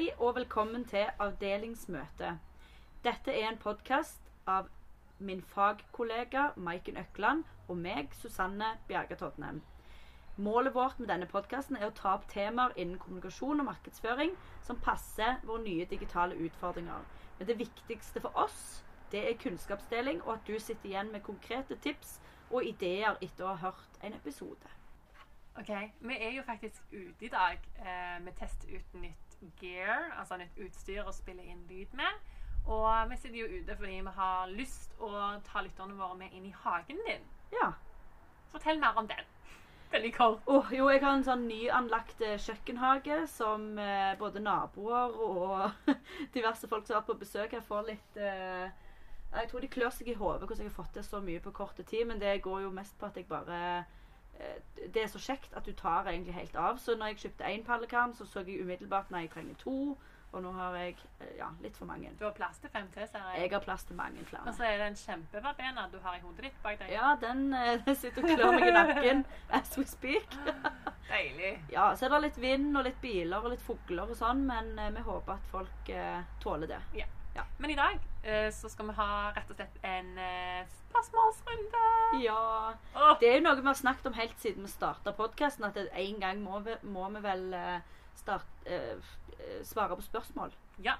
Hei og velkommen til Avdelingsmøte. Dette er en podkast av min fagkollega Maiken Økland og meg, Susanne Bjerge Todnem. Målet vårt med denne podkasten er å ta opp temaer innen kommunikasjon og markedsføring som passer våre nye digitale utfordringer. Men det viktigste for oss det er kunnskapsdeling, og at du sitter igjen med konkrete tips og ideer etter å ha hørt en episode. Ok, Vi er jo faktisk ute i dag. Eh, med Test uten nytt gear, altså nytt utstyr å spille inn lyd med. Og vi sitter jo ute fordi vi har lyst å ta lytterne våre med inn i hagen din. Ja. Fortell mer om den. Veldig kort. Åh, jo, jeg har en sånn nyanlagt eh, kjøkkenhage som eh, både naboer og diverse folk som har vært på besøk her, får litt eh, Jeg tror de klør seg i hodet hvordan jeg har fått til så mye på kort tid, men det går jo mest på at jeg bare Det er så kjekt at du tar egentlig helt av. Så når jeg kjøpte én pallekarm, så så jeg umiddelbart når jeg trenger to. Og nå har jeg eh, ja, litt for mange. Du har plass til fem til, ser jeg. Jeg har plass til mange flere. Og så er det en kjempeverbena du har i hodet ditt bak deg. Ja, den eh, sitter og klør meg i nakken as we speak. Deilig. Ja, så er det litt vind og litt biler og litt fugler og sånn, men eh, vi håper at folk eh, tåler det. Ja. Ja. Men i dag eh, så skal vi ha rett og slett en eh, spørsmålsrunde. Ja. Åh, Det er jo noe vi har snakket om helt siden vi starta podkasten, at en gang må vi, må vi vel eh, start, eh, eh, svare på spørsmål. Ja.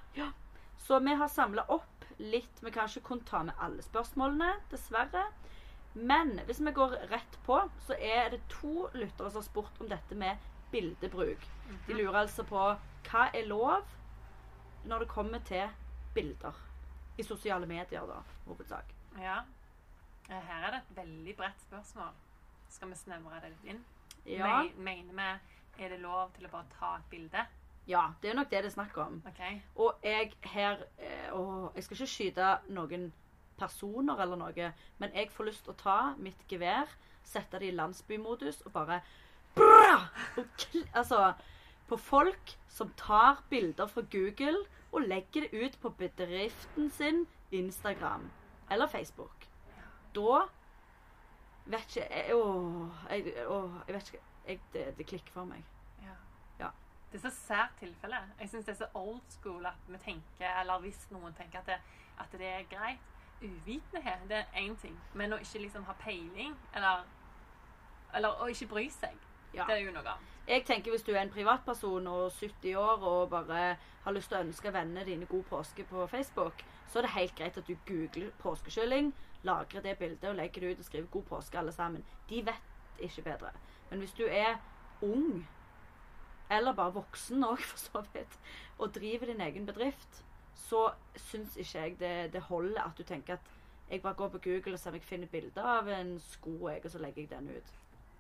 Så vi har samla opp litt Vi kan ikke kun ta med alle spørsmålene, dessverre. Men hvis vi går rett på, så er det to lyttere som har spurt om dette med bildebruk. De lurer altså på hva er lov når det kommer til bilder. I sosiale medier, da, hovedsak. ja. Eh, Her er det et veldig bredt spørsmål. Skal vi snevre det litt inn? Ja, Me- Mener vi er det lov til å bare ta et bilde? ja, det er nok det det er snakk om. OK? Og jeg her eh, åh, Jeg skal ikke skyte noen personer eller noe, men jeg får lyst til å ta mitt gevær, sette det i landsbymodus og bare brrr, og kl Altså på folk som tar bilder fra Google og legger det ut på bedriften sin Instagram eller Facebook. Da vet ikke jeg, åh, jeg, åh, jeg vet ikke jeg, det, det klikker for meg. Ja. Ja. Det er så sært tilfelle. Jeg syns det er så old school at vi tenker, eller hvis noen tenker at det, at det er greit. Uvitenhet, det er én ting. Men å ikke liksom ha peiling, eller Eller å ikke bry seg, Ja. det er jo noe annet. Jeg tenker Hvis du er en privatperson og 70 år og bare har lyst til å ønske vennene dine god påske på Facebook, så er det helt greit at du googler påskekylling, lagrer det bildet og legger det ut og skriver 'God påske', alle sammen. De vet ikke bedre. Men hvis du er ung, eller bare voksen òg, for så vidt, og driver din egen bedrift, så syns ikke jeg det, det holder at du tenker at jeg bare går på Google og ser om jeg finner bilder av en sko, jeg, og så legger jeg den ut.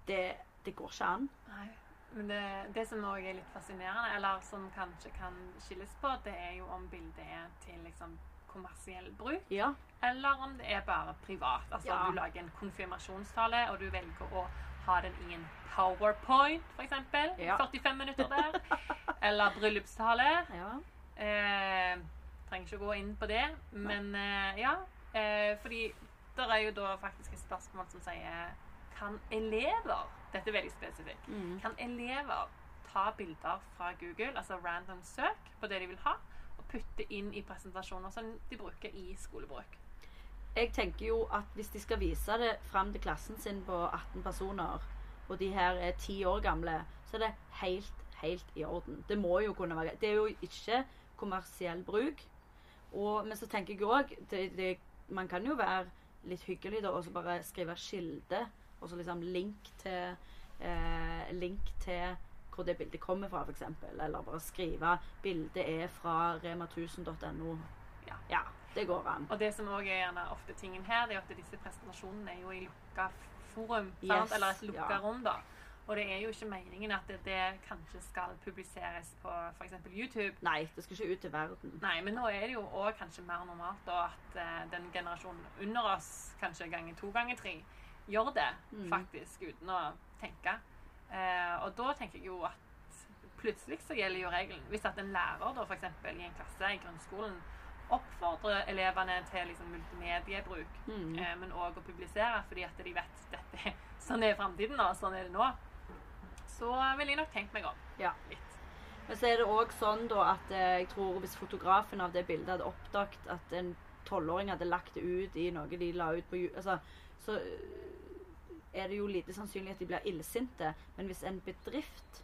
Det, det går ikke an. Nei. Men det, det som òg er litt fascinerende, eller som kanskje kan skilles på, det er jo om bildet er til liksom kommersiell bruk, Ja. eller om det er bare privat. Altså Ja. du lager en konfirmasjonstale, og du velger å ha den i en powerpoint, f.eks. Ja. 45 minutter der. Eller bryllupstale. ja. Eh, trenger ikke å gå inn på det, men eh, ja. Eh, fordi det er jo da faktisk et spørsmål som sier Kan elever Dette er veldig spesifikt. Mm. Kan elever ta bilder fra Google, altså random søk på det de vil ha, og putte inn i presentasjoner som de bruker i skolebruk? Jeg tenker jo at hvis de skal vise det fram til klassen sin på 18 personer, og de her er 10 år gamle, så er det helt, helt i orden. Det må jo kunne være Det er jo ikke kommersiell bruk. Og, men så tenker jeg òg Man kan jo være litt hyggelig da, og så bare skrive kilde, og så liksom link til eh, Link til hvor det bildet kommer fra, f.eks. Eller bare skrive 'bildet er fra rema1000.no'. Ja. ja, det går an. Og det som også er gjerne ofte tingen her, det er at disse presentasjonene er jo i lukka forum, Yes, eller et lukka ja. rom, da. Og det er jo ikke meningen at det, det kanskje skal publiseres på f.eks. YouTube. Nei, det skal ikke ut til verden. Nei, men nå er det jo òg kanskje mer normalt da, at uh, den generasjonen under oss, kanskje ganger to ganger tre, gjør det Mm. faktisk uten å tenke. Eh, og da tenker jeg jo at plutselig så gjelder jo regelen. Hvis at en lærer da f.eks. i en klasse i grunnskolen oppfordrer elevene til liksom multimediebruk, Mm. eh, men òg å publisere fordi at de vet dette sånn er framtiden og sånn er det nå, så ville jeg nok tenkt meg om Ja. litt. Men så er det òg sånn da at eh, jeg tror hvis fotografen av det bildet hadde oppdaget at en tolvåring hadde lagt det ut i noe de la ut på altså, Så er det jo lite sannsynlig at de blir illsinte. Men hvis en bedrift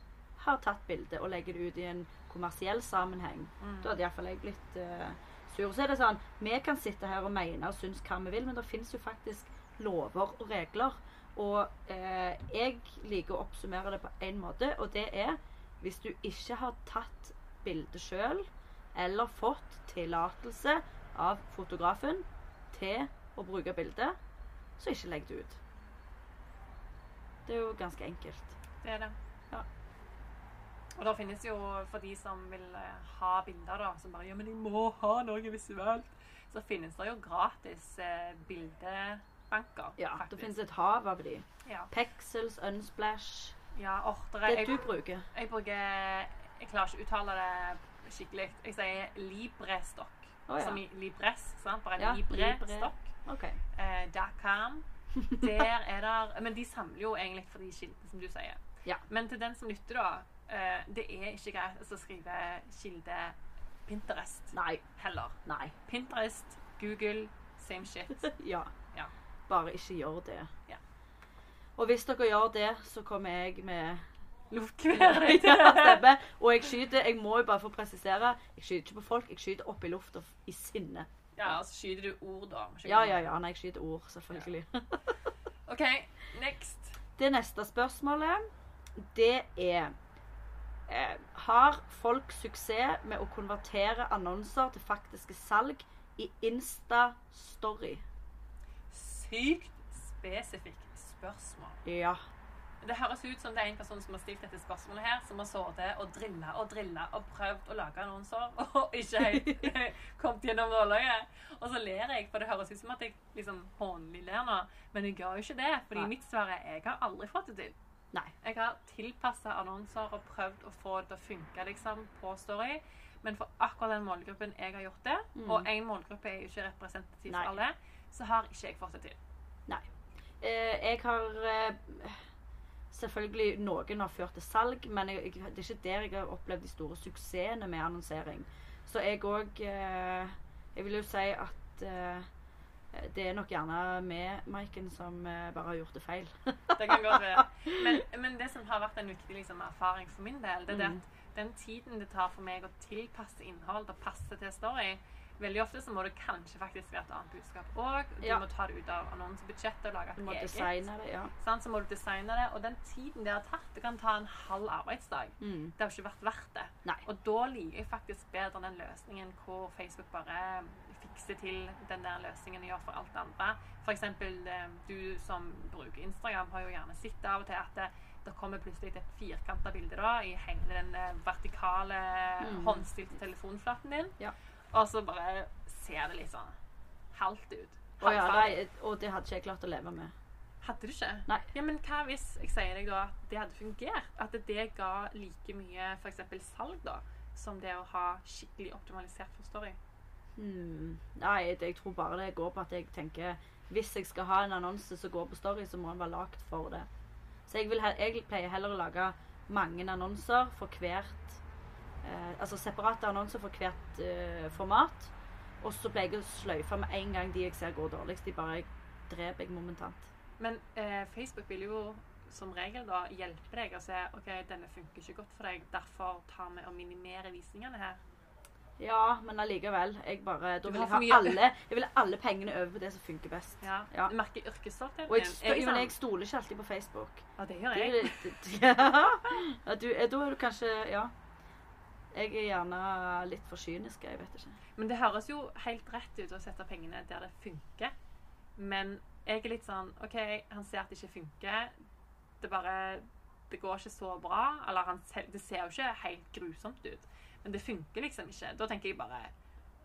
har tatt bilde og legger det ut i en kommersiell sammenheng, Mm. da hadde iallfall jeg blitt uh, sur. Så er det sånn Vi kan sitte her og mene og synes hva vi vil, men det finnes jo faktisk lover og regler. Og eh, jeg liker å oppsummere det på én måte, og det er hvis du ikke har tatt bildet sjøl, eller fått tillatelse av fotografen til å bruke bildet, så ikke legg det ut. Det er jo ganske enkelt. Det er det. Ja. Og det finnes jo, for de som vil eh, ha bilder, da, som bare Ja, men jeg må ha noe visuelt. Så finnes det jo gratis eh, bildebanker. Ja, faktisk. Det finnes et hav av de. Ja. Pexels, Unsplash ja or, der Det du bruker. jeg bruker Jeg klarer ikke å uttale det skikkelig. Jeg sier Librestokk. Oh, ja. Som i Libres, sant? Bare Ja, Libre. Okay. OK. Eh. Der er der Men de samler jo egentlig for de kildene, som du sier. Ja. Men til den som lytter, da. Eh, det er ikke greit å skrive kilde Pinterest Nei. heller. Nei. Pinterest, Google, same shit. Ja. Ja. Bare ikke gjør det. Ja. Og hvis dere gjør det, så kommer jeg med Luftkver. Ja. Og jeg skyter Jeg må jo bare få presisere. Jeg skyter ikke på folk, jeg skyter opp i lufta i sinne. Ja, og så skyter du ord, da. Ja, ja, ja. Nei, jeg skyter ord, selvfølgelig. OK, next. Det neste spørsmålet, det er eh, Har folk suksess med å konvertere annonser til faktiske salg i Insta-story? Sykt spesifikt spørsmål. Ja. Det høres ut som det er en person som har stilt dette spørsmålet her, som har sittet og drilla og drilla og prøvd å lage annonser og ikke helt kommet gjennom nåløyet. Og så ler jeg, for det høres ut som at jeg liksom hånlig ler nå. Men jeg gjør jo ikke det, fordi Nei. mitt svar er jeg har aldri fått det til. Nei. Jeg har tilpassa annonser og prøvd å få det til å funke liksom, på Story. Men for akkurat den målgruppen jeg har gjort det, Mm. og én målgruppe er jo ikke representativ for alle, så har ikke jeg fått det til. Nei. Eh, jeg har eh, Selvfølgelig noen har ført til salg, men jeg, jeg, det er ikke der jeg har opplevd de store suksessene med annonsering. Så jeg òg eh, Jeg vil jo si at eh, det er nok gjerne vi, Maiken som eh, bare har gjort det feil. Det kan godt være. Men, men det som har vært en viktig liksom, erfaring for min del, det er Mm. at den tiden det tar for meg å tilpasse innhold og passe til story Veldig ofte så må du kanskje faktisk være et annet budskap òg. Du Ja. må ta det ut av annonsebudsjettet og lage et eget. designe det, ja. Sånn, Så må du designe det. Og den tiden det har tatt, det kan ta en halv arbeidsdag. Mm. Det har ikke vært verdt det. Nei. Og da liker jeg faktisk bedre den løsningen hvor Facebook bare fikser til den der løsningen og gjør for alt andre. Eksempel eh, du som bruker Instagram, har jo gjerne sett av og til at det, det kommer plutselig et firkanta bilde da, i hele den eh, vertikale, Mm. håndstilte telefonflaten din. Ja. Og så bare ser det litt sånn halvt ut. Og, ja, nei, og det hadde ikke jeg klart å leve med. Hadde du ikke? Nei. Ja, men hva hvis jeg sier deg da at det hadde fungert? At det ga like mye eksempel salg da, som det å ha skikkelig optimalisert forstoring? Hmm. Nei, det, jeg tror bare det går på at jeg tenker Hvis jeg skal ha en annonse som går på Story, så må den være lagd for det. Så jeg, vil, jeg pleier heller å lage mange annonser for hvert Altså separate annonser for hvert eh, format. Og så pleier jeg å sløyfe med en gang de jeg ser går dårligst. De bare dreper jeg momentant. Men eh, Facebook vil jo som regel da hjelpe deg å se ok, denne funker ikke godt for deg, derfor tar vi og minimerer visningene her. Ja, men allikevel. Jeg bare, da vil jeg ha alle, jeg vil ha alle pengene over på det som funker best. Ja. Ja. Du merker yrkesstoltheten Og jeg, Jeg jeg stoler ikke alltid på Facebook. Ja, det gjør jeg. du- ja, du, eh, da er du kanskje Ja. Jeg er gjerne litt for kynisk, jeg vet ikke. Men det høres jo helt rett ut å sette pengene der det funker. Men jeg er litt sånn OK, han ser at det ikke funker. Det bare Det går ikke så bra. Eller han, det ser jo ikke helt grusomt ut. Men det funker liksom ikke. Da tenker jeg bare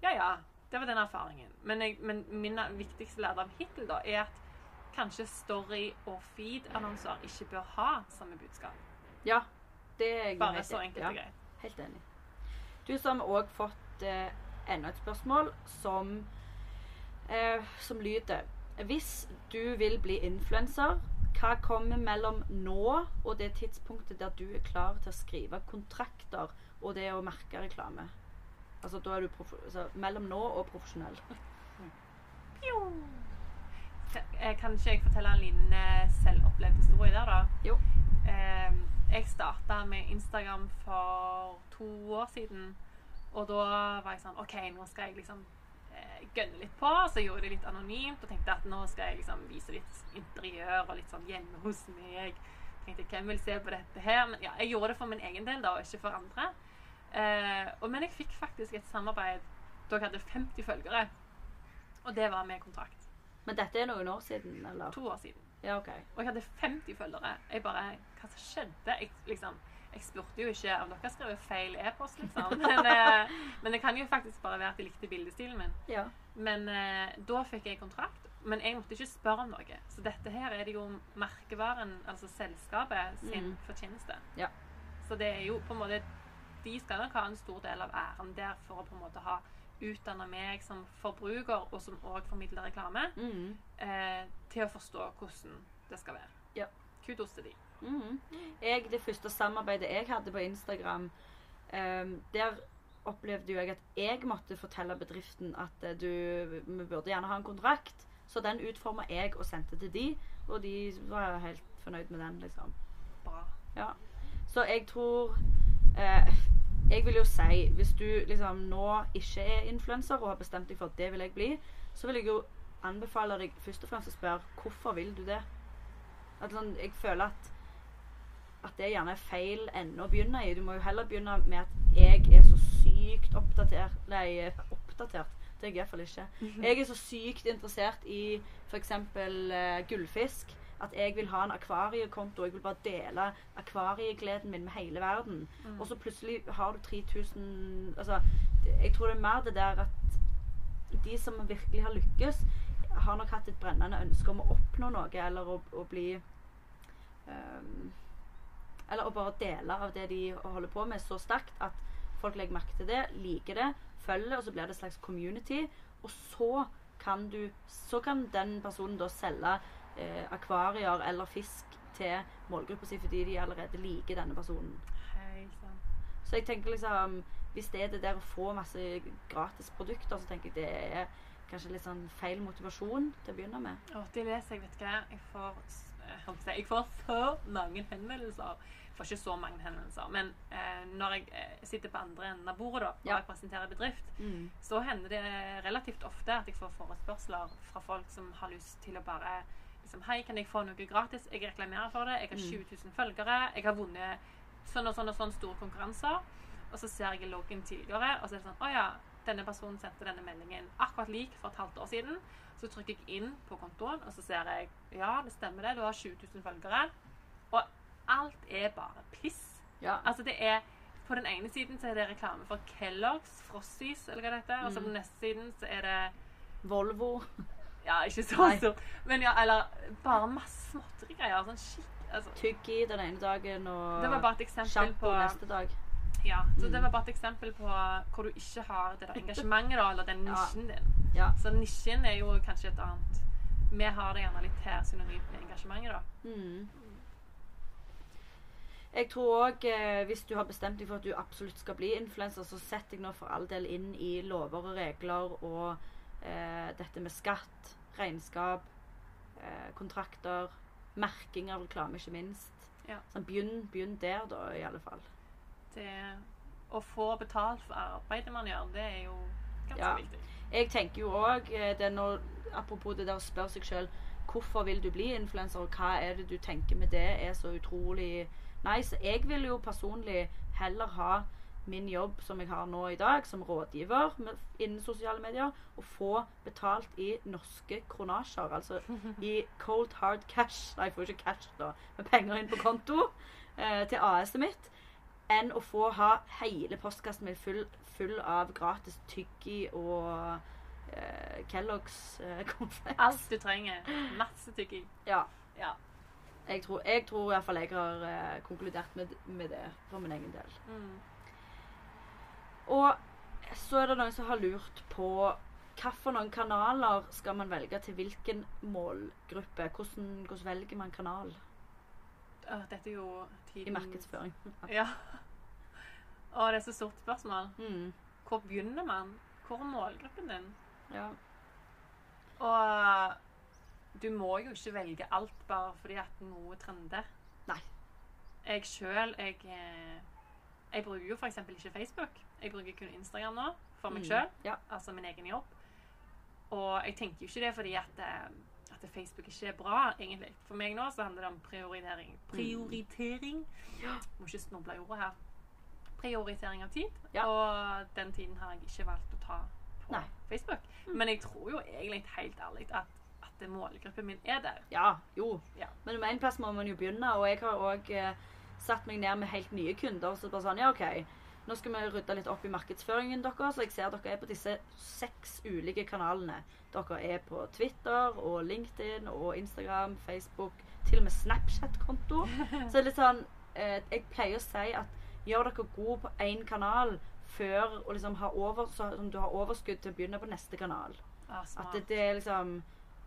Ja, ja. Det var den erfaringen. Men, jeg, men min viktigste lærdom hittil da, er at kanskje story- og feed-annonser ikke bør ha samme budskap. Ja, det er jeg Bare helt så enkelt enkelt ja, og greit. Helt enig. Du så har vi òg fått eh, enda et spørsmål som eh, som lyder Hvis du vil bli influenser, hva kommer mellom nå og det tidspunktet der du er klar til å skrive kontrakter og det å merke reklame. Altså da er du altså, mellom nå og profesjonell. Eh, Kan ikke jeg fortelle en liten eh, selvopplevd historie der, da? Jo. Eh, jeg starta med Instagram for to år siden. Og da var jeg sånn OK, nå skal jeg liksom eh, gønne litt på. Så jeg gjorde det litt anonymt og tenkte at nå skal jeg liksom vise litt interiør og litt sånn hjemme hos meg. Tenkte hvem vil se på dette her? Men ja, jeg gjorde det for min egen del, da, og ikke for andre. Eh, og, men jeg fikk faktisk et samarbeid da jeg hadde 50 følgere. Og det var med kontrakt. Men dette er noen år siden, eller? To år siden. Ja, OK. Og jeg hadde 50 følgere. Jeg bare Hva skjedde? Jeg, liksom, jeg spurte jo ikke om dere skrev feil e-post, liksom. Men, eh, men det kan jo faktisk bare være at de likte bildestilen min. Ja. Men eh, da fikk jeg kontrakt. Men jeg måtte ikke spørre om noe. Så dette her er det jo merkevaren, altså selskapet, sin Mm. fortjeneste. Ja. Så det er jo på en måte De skal nok ha en stor del av æren der for å på en måte ha utdanna meg som forbruker, og som òg formidler reklame, mm. eh, til å forstå hvordan det skal være. Ja. Kudos til de. Mhm. Jeg, det første samarbeidet jeg hadde på Instagram, um, der opplevde jo jeg at jeg måtte fortelle bedriften at uh, du, vi burde gjerne ha en kontrakt. Så den utforma jeg og sendte til de, og de var helt fornøyd med den, liksom. Bra. Ja. Så jeg tror uh, Jeg vil jo si, hvis du liksom nå ikke er influenser og har bestemt deg for at det vil jeg bli, så vil jeg jo anbefale deg først og fremst å spørre hvorfor vil du det? At sånn, jeg føler at at er gjerne er feil ende å begynne i. Du må jo heller begynne med at jeg er så sykt oppdatert Nei, eh, oppdatert. Det er jeg iallfall ikke. Jeg er så sykt interessert i f.eks. Uh, gullfisk at jeg vil ha en akvariekonto. Jeg vil bare dele akvariegleden min med hele verden. Og så plutselig har du 3000 Altså, jeg tror det er mer det der at de som virkelig har lykkes, har nok hatt et brennende ønske om å oppnå noe, eller å, å bli ehm, Eller å bare dele av det de holder på med så sterkt at folk legger merke til det, liker det, følger, og så blir det et slags community. Og så kan du Så kan den personen da selge eh, akvarier eller fisk til målgruppa si fordi de allerede liker denne personen. Helt. Så jeg tenker liksom Hvis det er det der å få masse gratis produkter, så tenker jeg det er kanskje litt sånn feil motivasjon til å begynne med. Å, det leser jeg, vet du hva. Jeg får, jeg får så mange henvendelser. Får ikke så mange henvendelser, men eh, når jeg eh, sitter på andre enden av bordet da, og Ja. jeg presenterer bedrift, så hender det relativt ofte at jeg får forespørsler fra folk som har lyst til å bare liksom, Hei, kan jeg få noe gratis? Jeg reklamerer for det. Jeg har 20 000 følgere. Jeg har vunnet sånn og sånn og sånn store konkurranser. Og så ser jeg loggen tidligere, og så er det sånn Å ja, denne personen sendte denne meldingen akkurat lik for et halvt år siden. Så trykker jeg inn på kontoen, og så ser jeg ja, det stemmer det. Du har 20 000 følgere. Og alt er bare piss. Ja. Altså det er På den ene siden så er det reklame for Kellogg's, Frosties eller hva det heter. Og så på den neste siden så er det Volvo. Ja, ikke så stort. Men ja, eller bare masse småtterigreier. Sånn skikk altså, Tyggi den ene dagen og Det var bare et eksempel på neste dag. Ja, så det var bare et eksempel på hvor du ikke har det der engasjementet, da, eller den Ja. nisjen din. Ja. Så nisjen er jo kanskje et annet Vi har det gjerne litt her synonymt med engasjementet, da. Mm. Jeg tror òg, eh, hvis du har bestemt deg for at du absolutt skal bli influenser, så sett deg nå for all del inn i lover og regler og eh, dette med skatt, regnskap, eh, kontrakter, merking av reklame, ikke minst. Ja. Sånn, begynn, begynn der, da, i alle fall. Det å få betalt for arbeidet man gjør, det er jo ganske Ja. viktig. Jeg tenker jo òg Apropos det der å spørre seg sjøl hvorfor vil du bli influenser, og hva er det du tenker med det, er så utrolig nice. Jeg vil jo personlig heller ha min jobb som jeg har nå i dag, som rådgiver med, innen sosiale medier, og få betalt i norske kronasjer. Altså i cold hard cash. Nei, jeg får ikke cash, da, men penger inn på konto eh, til AS-et mitt enn å få ha hele postkassen min full, full av gratis tyggi og eh, Kellogg's eh, konfekt. Alt du trenger. Masse tygging. Ja. Ja. Jeg tror, jeg tror fall jeg har eh, konkludert med, med det for min egen del. Mm. Og så er det noen som har lurt på hvilke kanaler skal man velge til hvilken målgruppe? Hvordan, hvordan velger man kanal dette er jo tiden i markedsføring? Ja. Og det er så stort spørsmål. Mm. Hvor begynner man? Hvor er målgruppen din? Ja. Og du må jo ikke velge alt bare fordi at noe trender. Nei. Jeg sjøl, jeg, eh, jeg bruker jo f.eks. ikke Facebook. Jeg bruker kun Instagram nå, for meg Mm. sjøl. Ja. Altså min egen jobb. Og jeg tenker jo ikke det fordi at, eh, at Facebook ikke er bra, egentlig. For meg nå så handler det om prioritering. Prioritering. Må ikke snoble i ordet her. Prioritering av tid. Ja. Og den tiden har jeg ikke valgt å ta på Nei. Facebook. Men jeg tror jo egentlig helt ærlig at, at målgruppen min er der. Ja, jo. Ja. Men med en plass må man jo begynne, og jeg har òg eh, satt meg ned med helt nye kunder. Så bare sånn, ja OK, nå skal vi rydde litt opp i markedsføringen deres. Så jeg ser dere er på disse seks ulike kanalene. Dere er på Twitter og LinkedIn og Instagram, Facebook, til og med Snapchat-konto. Så det er litt sånn eh, Jeg pleier å si at gjør dere gode på én kanal før og liksom ha over, så du har overskudd til å begynne på neste kanal. Ah, At det, det er liksom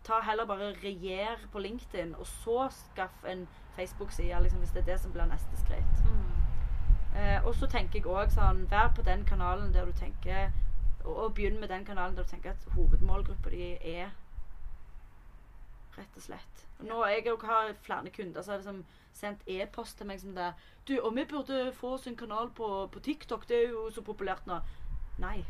Ta heller bare regjer på LinkedIn, og så skaff en Facebook-side, liksom, hvis det er det som blir neste skritt. Mm. Eh, og så tenker jeg òg sånn Vær på den kanalen der du tenker Og, og begynn med den kanalen der du tenker at hovedmålgruppa di er Rett og slett. Og nå jeg har flere kunder som har liksom sendt e-post til meg som det Du, og vi burde få oss en kanal på, på TikTok, det er jo så populært nå. Nei.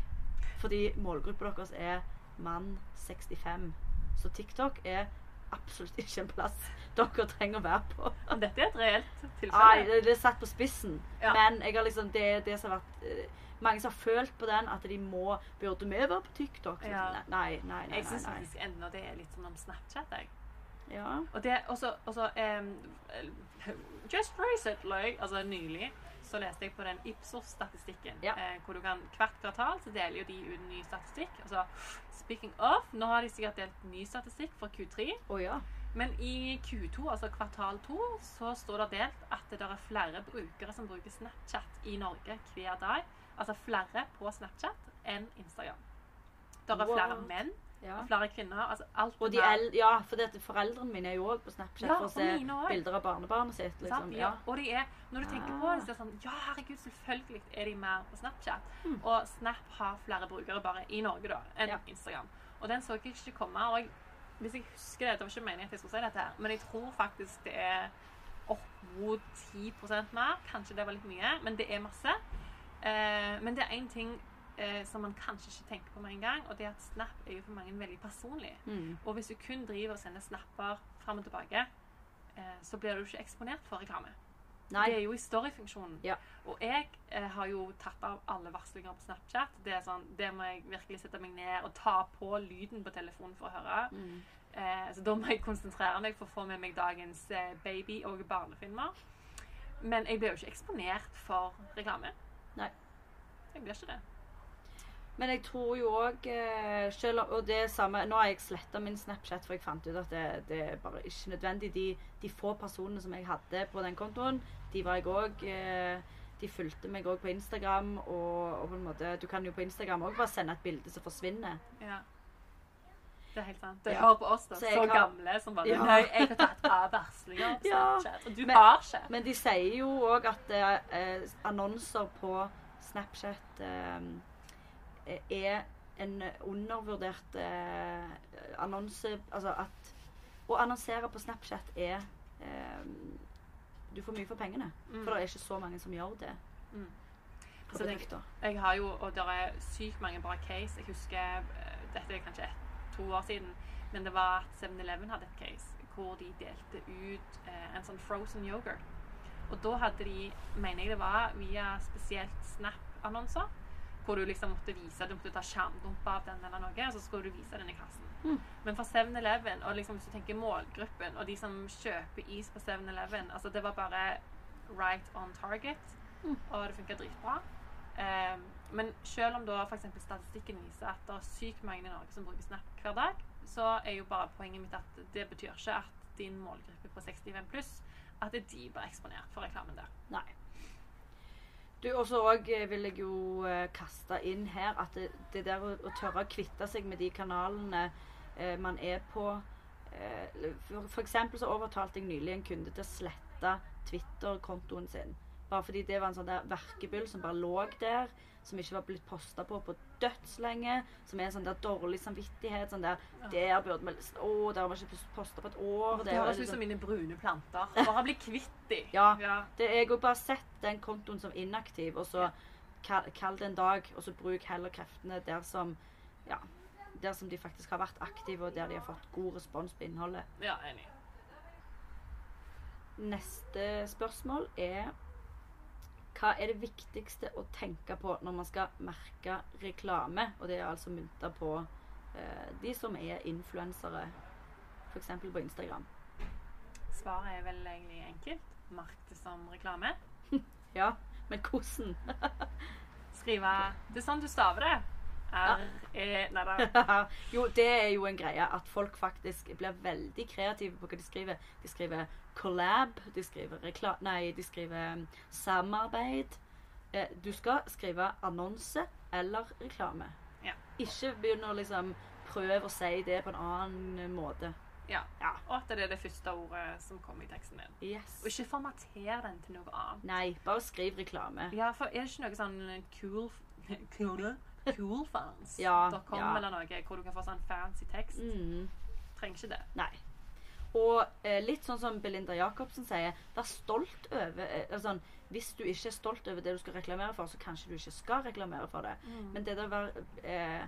Fordi målgruppa deres er mann 65. Så TikTok er absolutt ikke en plass dere trenger å være på. Men dette er et reelt Nei, tilfelle. det, det er satt på spissen. Ja. Men jeg har liksom, det det som har vært eh, Mange som har følt på den, at de må Burde vi være på TikTok? Ja. Nei, nei, nei. Jeg nei, syns faktisk enda det er litt som om Snapchat. Jeg. Ja. Og det også, også um, Just recently, altså nylig, så leste jeg på den Ipsos-statistikken. Ja. Eh, hvor du kan Hvert kvartal så deler jo de ut ny statistikk. Altså, speaking of, nå har de sikkert delt ny statistikk for Q3. Oh, ja. Men i Q2, altså kvartal 2, så står det delt at det er flere brukere som bruker Snapchat i Norge hver dag. Altså flere på Snapchat enn Instagram. Det er flere menn ja. og flere kvinner. Altså alt Og de el ja, for det, foreldrene mine er jo òg på Snapchat Ja, for å se bilder av barnebarnet sitt. Liksom. Ja. Og de er, når du tenker på det, så er det sånn Ja, herregud, selvfølgelig er de mer på Snapchat. Mm. Og Snap har flere brukere bare i Norge da, enn. Instagram. Og den så jeg ikke komme. Og jeg, hvis jeg husker det, det var ikke meningen at jeg skulle si dette, her, men jeg tror faktisk det er opp mot 10% mer. Kanskje det var litt mye, men det er masse. Eh, men det er én ting eh, som man kanskje ikke tenker på med en gang, og det er at Snap er jo for mange veldig personlig. Mm. Og hvis du kun driver og sender snapper fram og tilbake, eh, så blir du ikke eksponert for reklame. Nei. Det er jo i storyfunksjonen. Ja. Og jeg eh, har jo tatt av alle varslinger på Snapchat. Det er sånn, det må jeg virkelig sette meg ned og ta på lyden på telefonen for å høre. Mm. Eh, så da må jeg konsentrere meg for å få med meg dagens eh, baby- og barnefilmer. Men jeg blir jo ikke eksponert for reklame. Nei. Jeg blir ikke det. Men jeg tror jo òg eh, selv Og det samme Nå har jeg sletta min Snapchat, for jeg fant ut at det, det er bare ikke nødvendig. De, de få personene som jeg hadde på den kontoen, de var jeg òg eh, De fulgte meg òg på Instagram. Og, og på en måte Du kan jo på Instagram òg bare sende et bilde som forsvinner. Ja. Det er helt sant. Det Ja. hører på oss, da. Så Så, har- gamle som bare Ja. Nei, jeg har tatt av varslinger på Ja. Snapchat. Og du Men- har ikke. Men de sier jo òg at eh, annonser på Snapchat eh, er en undervurdert eh, annonse Altså at å annonsere på Snapchat er eh, Du får mye for pengene. Mm. For det er ikke så mange som gjør det. Mm. Altså, jeg. Jeg har jo, og det er sykt mange bra case. Jeg husker eh, Dette er kanskje to år siden, men det var at 7-Eleven hadde et case hvor de delte ut eh, en sånn frozen yoghurt. Og da hadde de, mener jeg det var, via spesielt Snap-annonser, hvor du liksom måtte vise, du måtte ta skjermdump av den eller noe, og så skulle du vise den i kassen. Mm. Men for 7-Eleven, og liksom hvis du tenker målgruppen, og de som kjøper is på 7-Eleven, altså det var bare right on target, Mm. og det funka dritbra. Um, men selv om da eksempel statistikken viser at det er sykt mange i Norge som bruker Snap hver dag, så er jo bare poenget mitt at det betyr ikke at din målgruppe på 65 pluss at de blir eksponert for reklamen der. Nei. Du, Og så vil jeg jo eh, kaste inn her at det, det der å, å tørre å kvitte seg med de kanalene eh, man er på eh, for, for eksempel så overtalte jeg nylig en kunde til å slette Twitter-kontoen sin. Bare fordi det var en sånn der verkebyll som bare lå der. Som ikke var blitt posta på på dødslenge. Som er en sånn der dårlig samvittighet. Sånn der. Der burde vi Å, der var ikke posta på et år. Det høres ut som mine brune planter. Bare bli kvitt dem. Ja. ja. Det Jeg har bare sett den kontoen som inaktiv, og så kall, kall det en dag, og så bruk heller kreftene der som ja, der som de faktisk har vært aktive, og der de har fått god respons på innholdet. ja enig. Neste spørsmål er hva er det viktigste å tenke på når man skal merke reklame? Og det er altså mynta på eh, de som er influensere, f.eks. på Instagram. Svaret er vel egentlig enkelt. Merk det som reklame. Ja, men hvordan? Skrive Det er sånn du staver det. R, E Nei da. jo, det er jo en greie at folk faktisk blir veldig kreative på hva de skriver. De skriver collab, de skriver rekla... Nei, de skriver um, samarbeid. Eh, du skal skrive annonse eller reklame. Ja. Ikke begynne å liksom prøve å si det på en annen måte. Ja. Ja. Og at det er det første ordet som kommer i teksten din. Yes. Og ikke formater den til noe annet. Nei, bare skriv reklame. Ja, for er det ikke noe sånn cool Cool, cool fans? Ja, ja. eller noe hvor du kan få sånn fancy tekst? Mm. Trenger ikke det. Nei. Og eh, litt sånn som Belinda Jacobsen sier, vær stolt over eh, sånn, Hvis du ikke er stolt over det du skal reklamere for, så kanskje du ikke skal reklamere for det. Men det der være eh,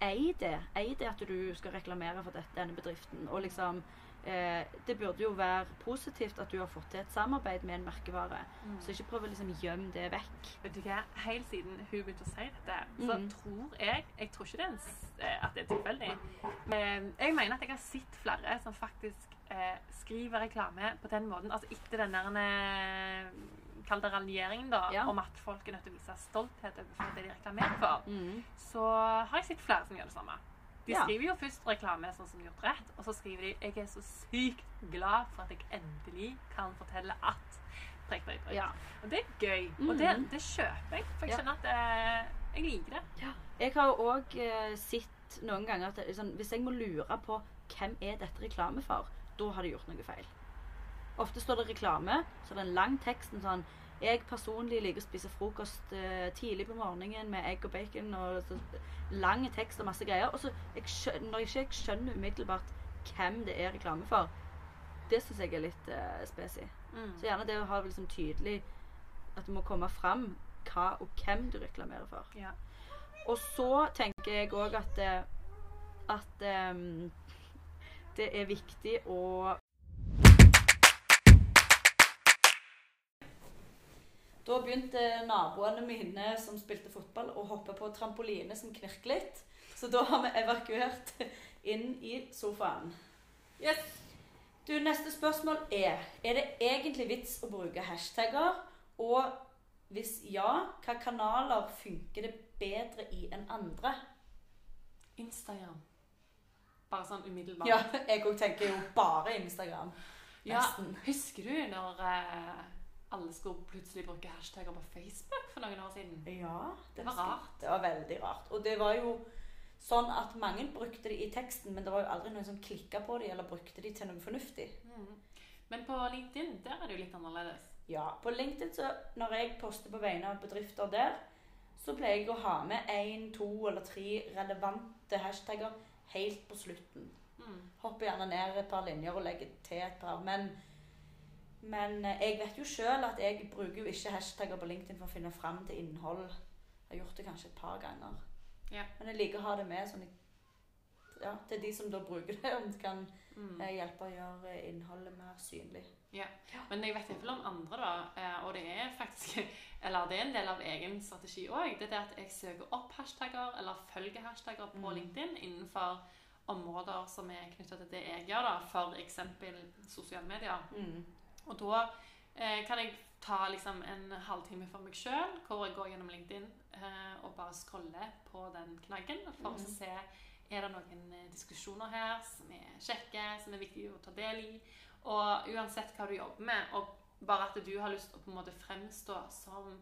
ei, det. Ei det at du skal reklamere for dette, denne bedriften. Og liksom Det burde jo være positivt at du har fått til et samarbeid med en merkevare. Så ikke prøv å liksom gjemme det vekk. Vet du hva? Helt siden hun begynte å si dette, så mm. tror jeg Jeg tror ikke det er eh, at det er tilfeldig. Men jeg mener at jeg har sett flere som faktisk eh, skriver reklame på den måten. Altså etter den der eh, Kall det raljeringen, da, Ja. om at folk er nødt til å vise stolthet overfor det de reklamerer for. Mm. Så har jeg sett flere som gjør det samme. De Ja. skriver jo først reklame sånn som gjort rett, og så skriver de 'Jeg er så sykt glad for at jeg endelig kan fortelle at' prikk, prikk, prikk. Ja. Og det er gøy. Og det, Mhm. det kjøper jeg. For jeg Ja. skjønner at eh, jeg liker det. Jeg har òg eh, sett noen ganger at sånn, hvis jeg må lure på hvem er dette reklame for, da har de gjort noe feil. Ofte står det reklame, så det er en lang tekst. En sånn Jeg personlig liker å spise frokost eh, tidlig på morgenen med egg og bacon. og så, Lang tekst og masse greier. Og så jeg skjønner, når ikke jeg skjønner umiddelbart hvem det er reklame for, det syns jeg er litt uh, spesi. Så gjerne det å ha liksom tydelig At det må komme fram hva og hvem du reklamerer for. Ja. Og så tenker jeg òg at eh, at um, det er viktig å Da begynte naboene mine som spilte fotball, å hoppe på trampoline som knirker litt. Så da har vi evakuert inn i sofaen. Yes. Du, Neste spørsmål er Er det egentlig vits å bruke hashtagger? Og hvis ja, hva kanaler funker det bedre i enn andre? Instagram. Bare sånn umiddelbart. Ja, jeg òg tenker jo bare Instagram. Ja, Husker du når eh, alle skulle plutselig bruke hashtagger på Facebook for noen år siden? Ja, Det var rart. Det var veldig rart. Og det var jo sånn at mange brukte det i teksten, men det var jo aldri noen som klikka på det eller brukte de til noe fornuftig. Mm. Men på LinkedIn der er det jo litt annerledes. Ja, På LinkedIn, så når jeg poster på vegne av bedrifter der, så pleier jeg å ha med én, to eller tre relevante hashtagger helt på slutten. Mm. Hopper gjerne ned et par linjer og legger til et par. Men, men eh, jeg vet jo sjøl at jeg bruker jo ikke hashtagger på LinkedIn for å finne fram til innhold. Jeg har gjort det kanskje et par ganger. Ja. Men jeg liker å ha det med sånn ja, til de som da bruker det, om det kan Mm. eh, hjelpe å gjøre innholdet mer synlig. Men jeg vet iallfall om andre, da. eh, Og det er faktisk Eller det er en del av egen strategi òg. Det er det at jeg søker opp hashtagger eller følger hashtagger på Mm. LinkedIn innenfor områder som er knytta til det jeg gjør, da. F.eks. sosiale medier. Mm. Og da eh, kan jeg ta liksom en halvtime for meg sjøl, hvor jeg går gjennom LinkedIn eh, og bare scroller på den knaggen for mm. å se er det noen eh, diskusjoner her som er kjekke, som er viktige å ta del i. Og uansett hva du jobber med, og bare at du har lyst til å på en måte fremstå som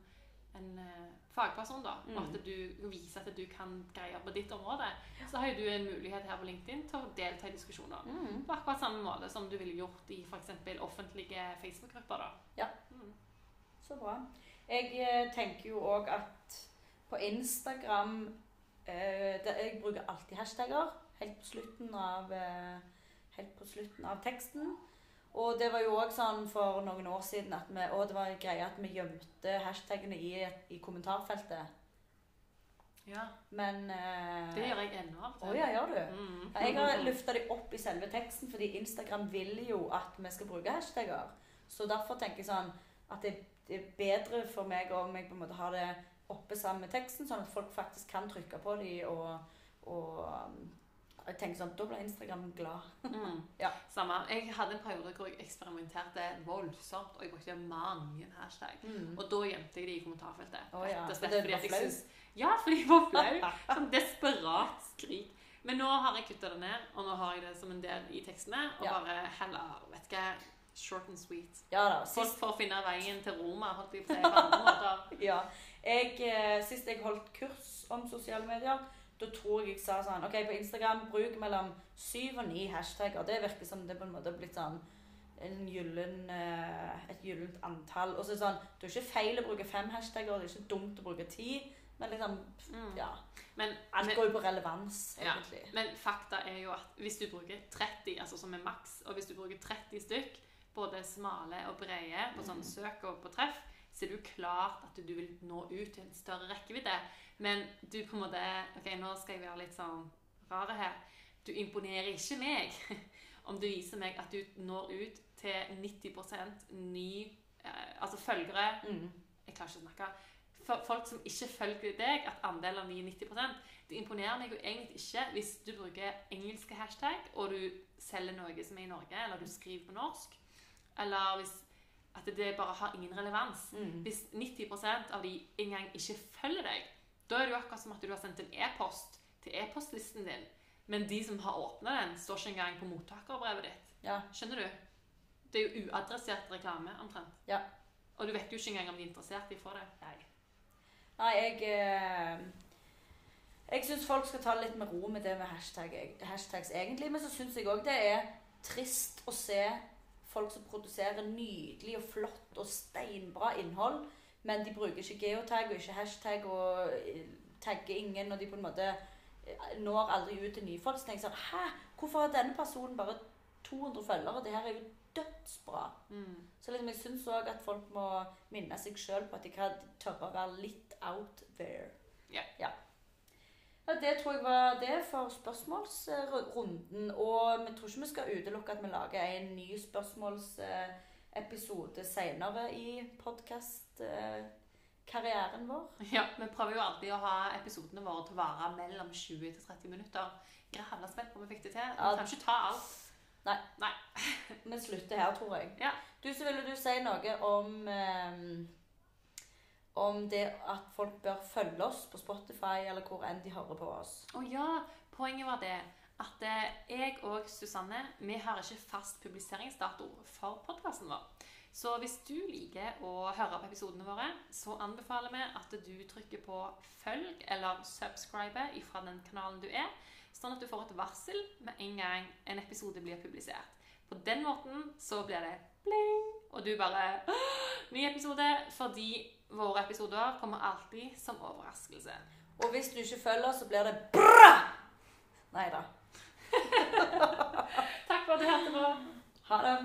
en eh, fagperson, da, og Mm. at du viser at du kan greier på ditt område, så har jo du en mulighet her på LinkedIn til å delta i diskusjoner. Mm. På akkurat samme måte som du ville gjort i f.eks. offentlige Facebook-grupper. da. Ja. Mm. Så bra. Jeg eh, tenker jo òg at på Instagram eh, Jeg bruker alltid hashtagger helt på slutten av eh, Helt på slutten av teksten. Og det var jo òg sånn for noen år siden at vi, og det var en greie at vi gjemte hashtagene i, i kommentarfeltet. Ja. Men eh, Det gjør jeg ennå Å ja, gjør du? Mm. Jeg har løfta de opp i selve teksten, fordi Instagram vil jo at vi skal bruke hashtagger. Så derfor tenker jeg sånn at det, det er bedre for meg om jeg på en måte har det oppe sammen med teksten, sånn at folk faktisk kan trykke på de og, og um, jeg tenker sånn, Da blir Instagram glad. Mm. Ja. Samme. Jeg hadde en periode hvor jeg eksperimenterte voldsomt, og jeg brukte mange hashtag. Og da gjemte jeg de i kommentarfeltet. Oh, ja, slett det fordi var flaut? Ja, fordi jeg var flau. Sånn desperat skrik. Men nå har jeg kutta det ned, og nå har jeg det som en del i tekstene. Og Ja. bare heller vet ikke, short and sweet. Ja da. Folk får finne veien til Roma, holdt jeg på å si, på andre måter. ja, jeg, eh, sist jeg holdt kurs om sosiale medier, da tror jeg jeg sa sånn OK, på Instagram bruk mellom syv og ni hashtagger. Det virker som det på en måte har blitt sånn en gyllen, eh, et gyllent antall. Og så det sånn Det er ikke feil å bruke fem hashtagger, det er ikke dumt å bruke ti. Men liksom Mm. Ja. Men, men, går jo på relevans, Ja. egentlig. men fakta er jo at hvis du bruker 30, altså som er maks, og hvis du bruker 30 stykk, både smale og brede, på sånn søk og på treff, så er det jo klart at du vil nå ut til en større rekkevidde. Men du på en måte Ok, nå skal jeg være litt sånn rar her. Du imponerer ikke meg om du viser meg at du når ut til 90 ny eh, Altså følgere Mm. Jeg klarer ikke å snakke. Folk som ikke følger deg, at andelen av de er 90 Det imponerer meg jo egentlig ikke hvis du bruker engelske hashtag, og du selger noe som er i Norge, eller du skriver på norsk. Eller hvis at det bare har ingen relevans. Mm. Hvis 90% av de engang ikke følger deg, da er det jo akkurat som at du har sendt en e-post til e-postlisten din, men de som har åpna den, står ikke engang på mottakerbrevet ditt. Ja. Skjønner du? Det er jo uadressert reklame, omtrent. Ja. Og du vet jo ikke engang om de er interessert i å få det. Nei. Nei, jeg eh, Jeg syns folk skal ta litt med ro med det med hashtag, hashtags, egentlig. Men så syns jeg òg det er trist å se folk som produserer nydelig og flott og steinbra innhold, men de bruker ikke geotag og ikke hashtag og eh, tagger ingen, og de på en måte eh, når aldri ut til nye folk. Så tenker jeg sånn Hæ? Hvorfor har denne personen bare 200 følgere? Det her er jo dødsbra. Mm. Så liksom, jeg syns òg at folk må minne seg sjøl på at de kan tørre å være litt out there. Ja. ja. Ja, Det tror jeg var det for spørsmålsrunden. Og vi tror ikke vi skal utelukke at vi lager en ny spørsmålsepisode senere i podkastkarrieren vår. Ja, Vi prøver jo alltid å ha episodene våre til å vare mellom 20 til 30 minutter. Gralla spent på om vi fikk det til. Vi kan ikke ta alt. Nei. Nei. Vi slutter her, tror jeg. Ja. Du, så ville du si noe om eh, om det at folk bør følge oss på Spotify, eller hvor enn de hører på oss. Å ja, poenget var det at eh, jeg og Susanne vi har ikke fast publiseringsdato for podkasten vår. Så hvis du liker å høre på episodene våre, så anbefaler vi at du trykker på følg eller subscribe fra den kanalen du er, sånn at du får et varsel med en gang en episode blir publisert. På den måten så blir det bling, og du bare Ny episode, fordi våre episoder kommer alltid som overraskelse. Og hvis du ikke følger, så blir det bra! Nei da. Takk for at du hørte på. Ha det.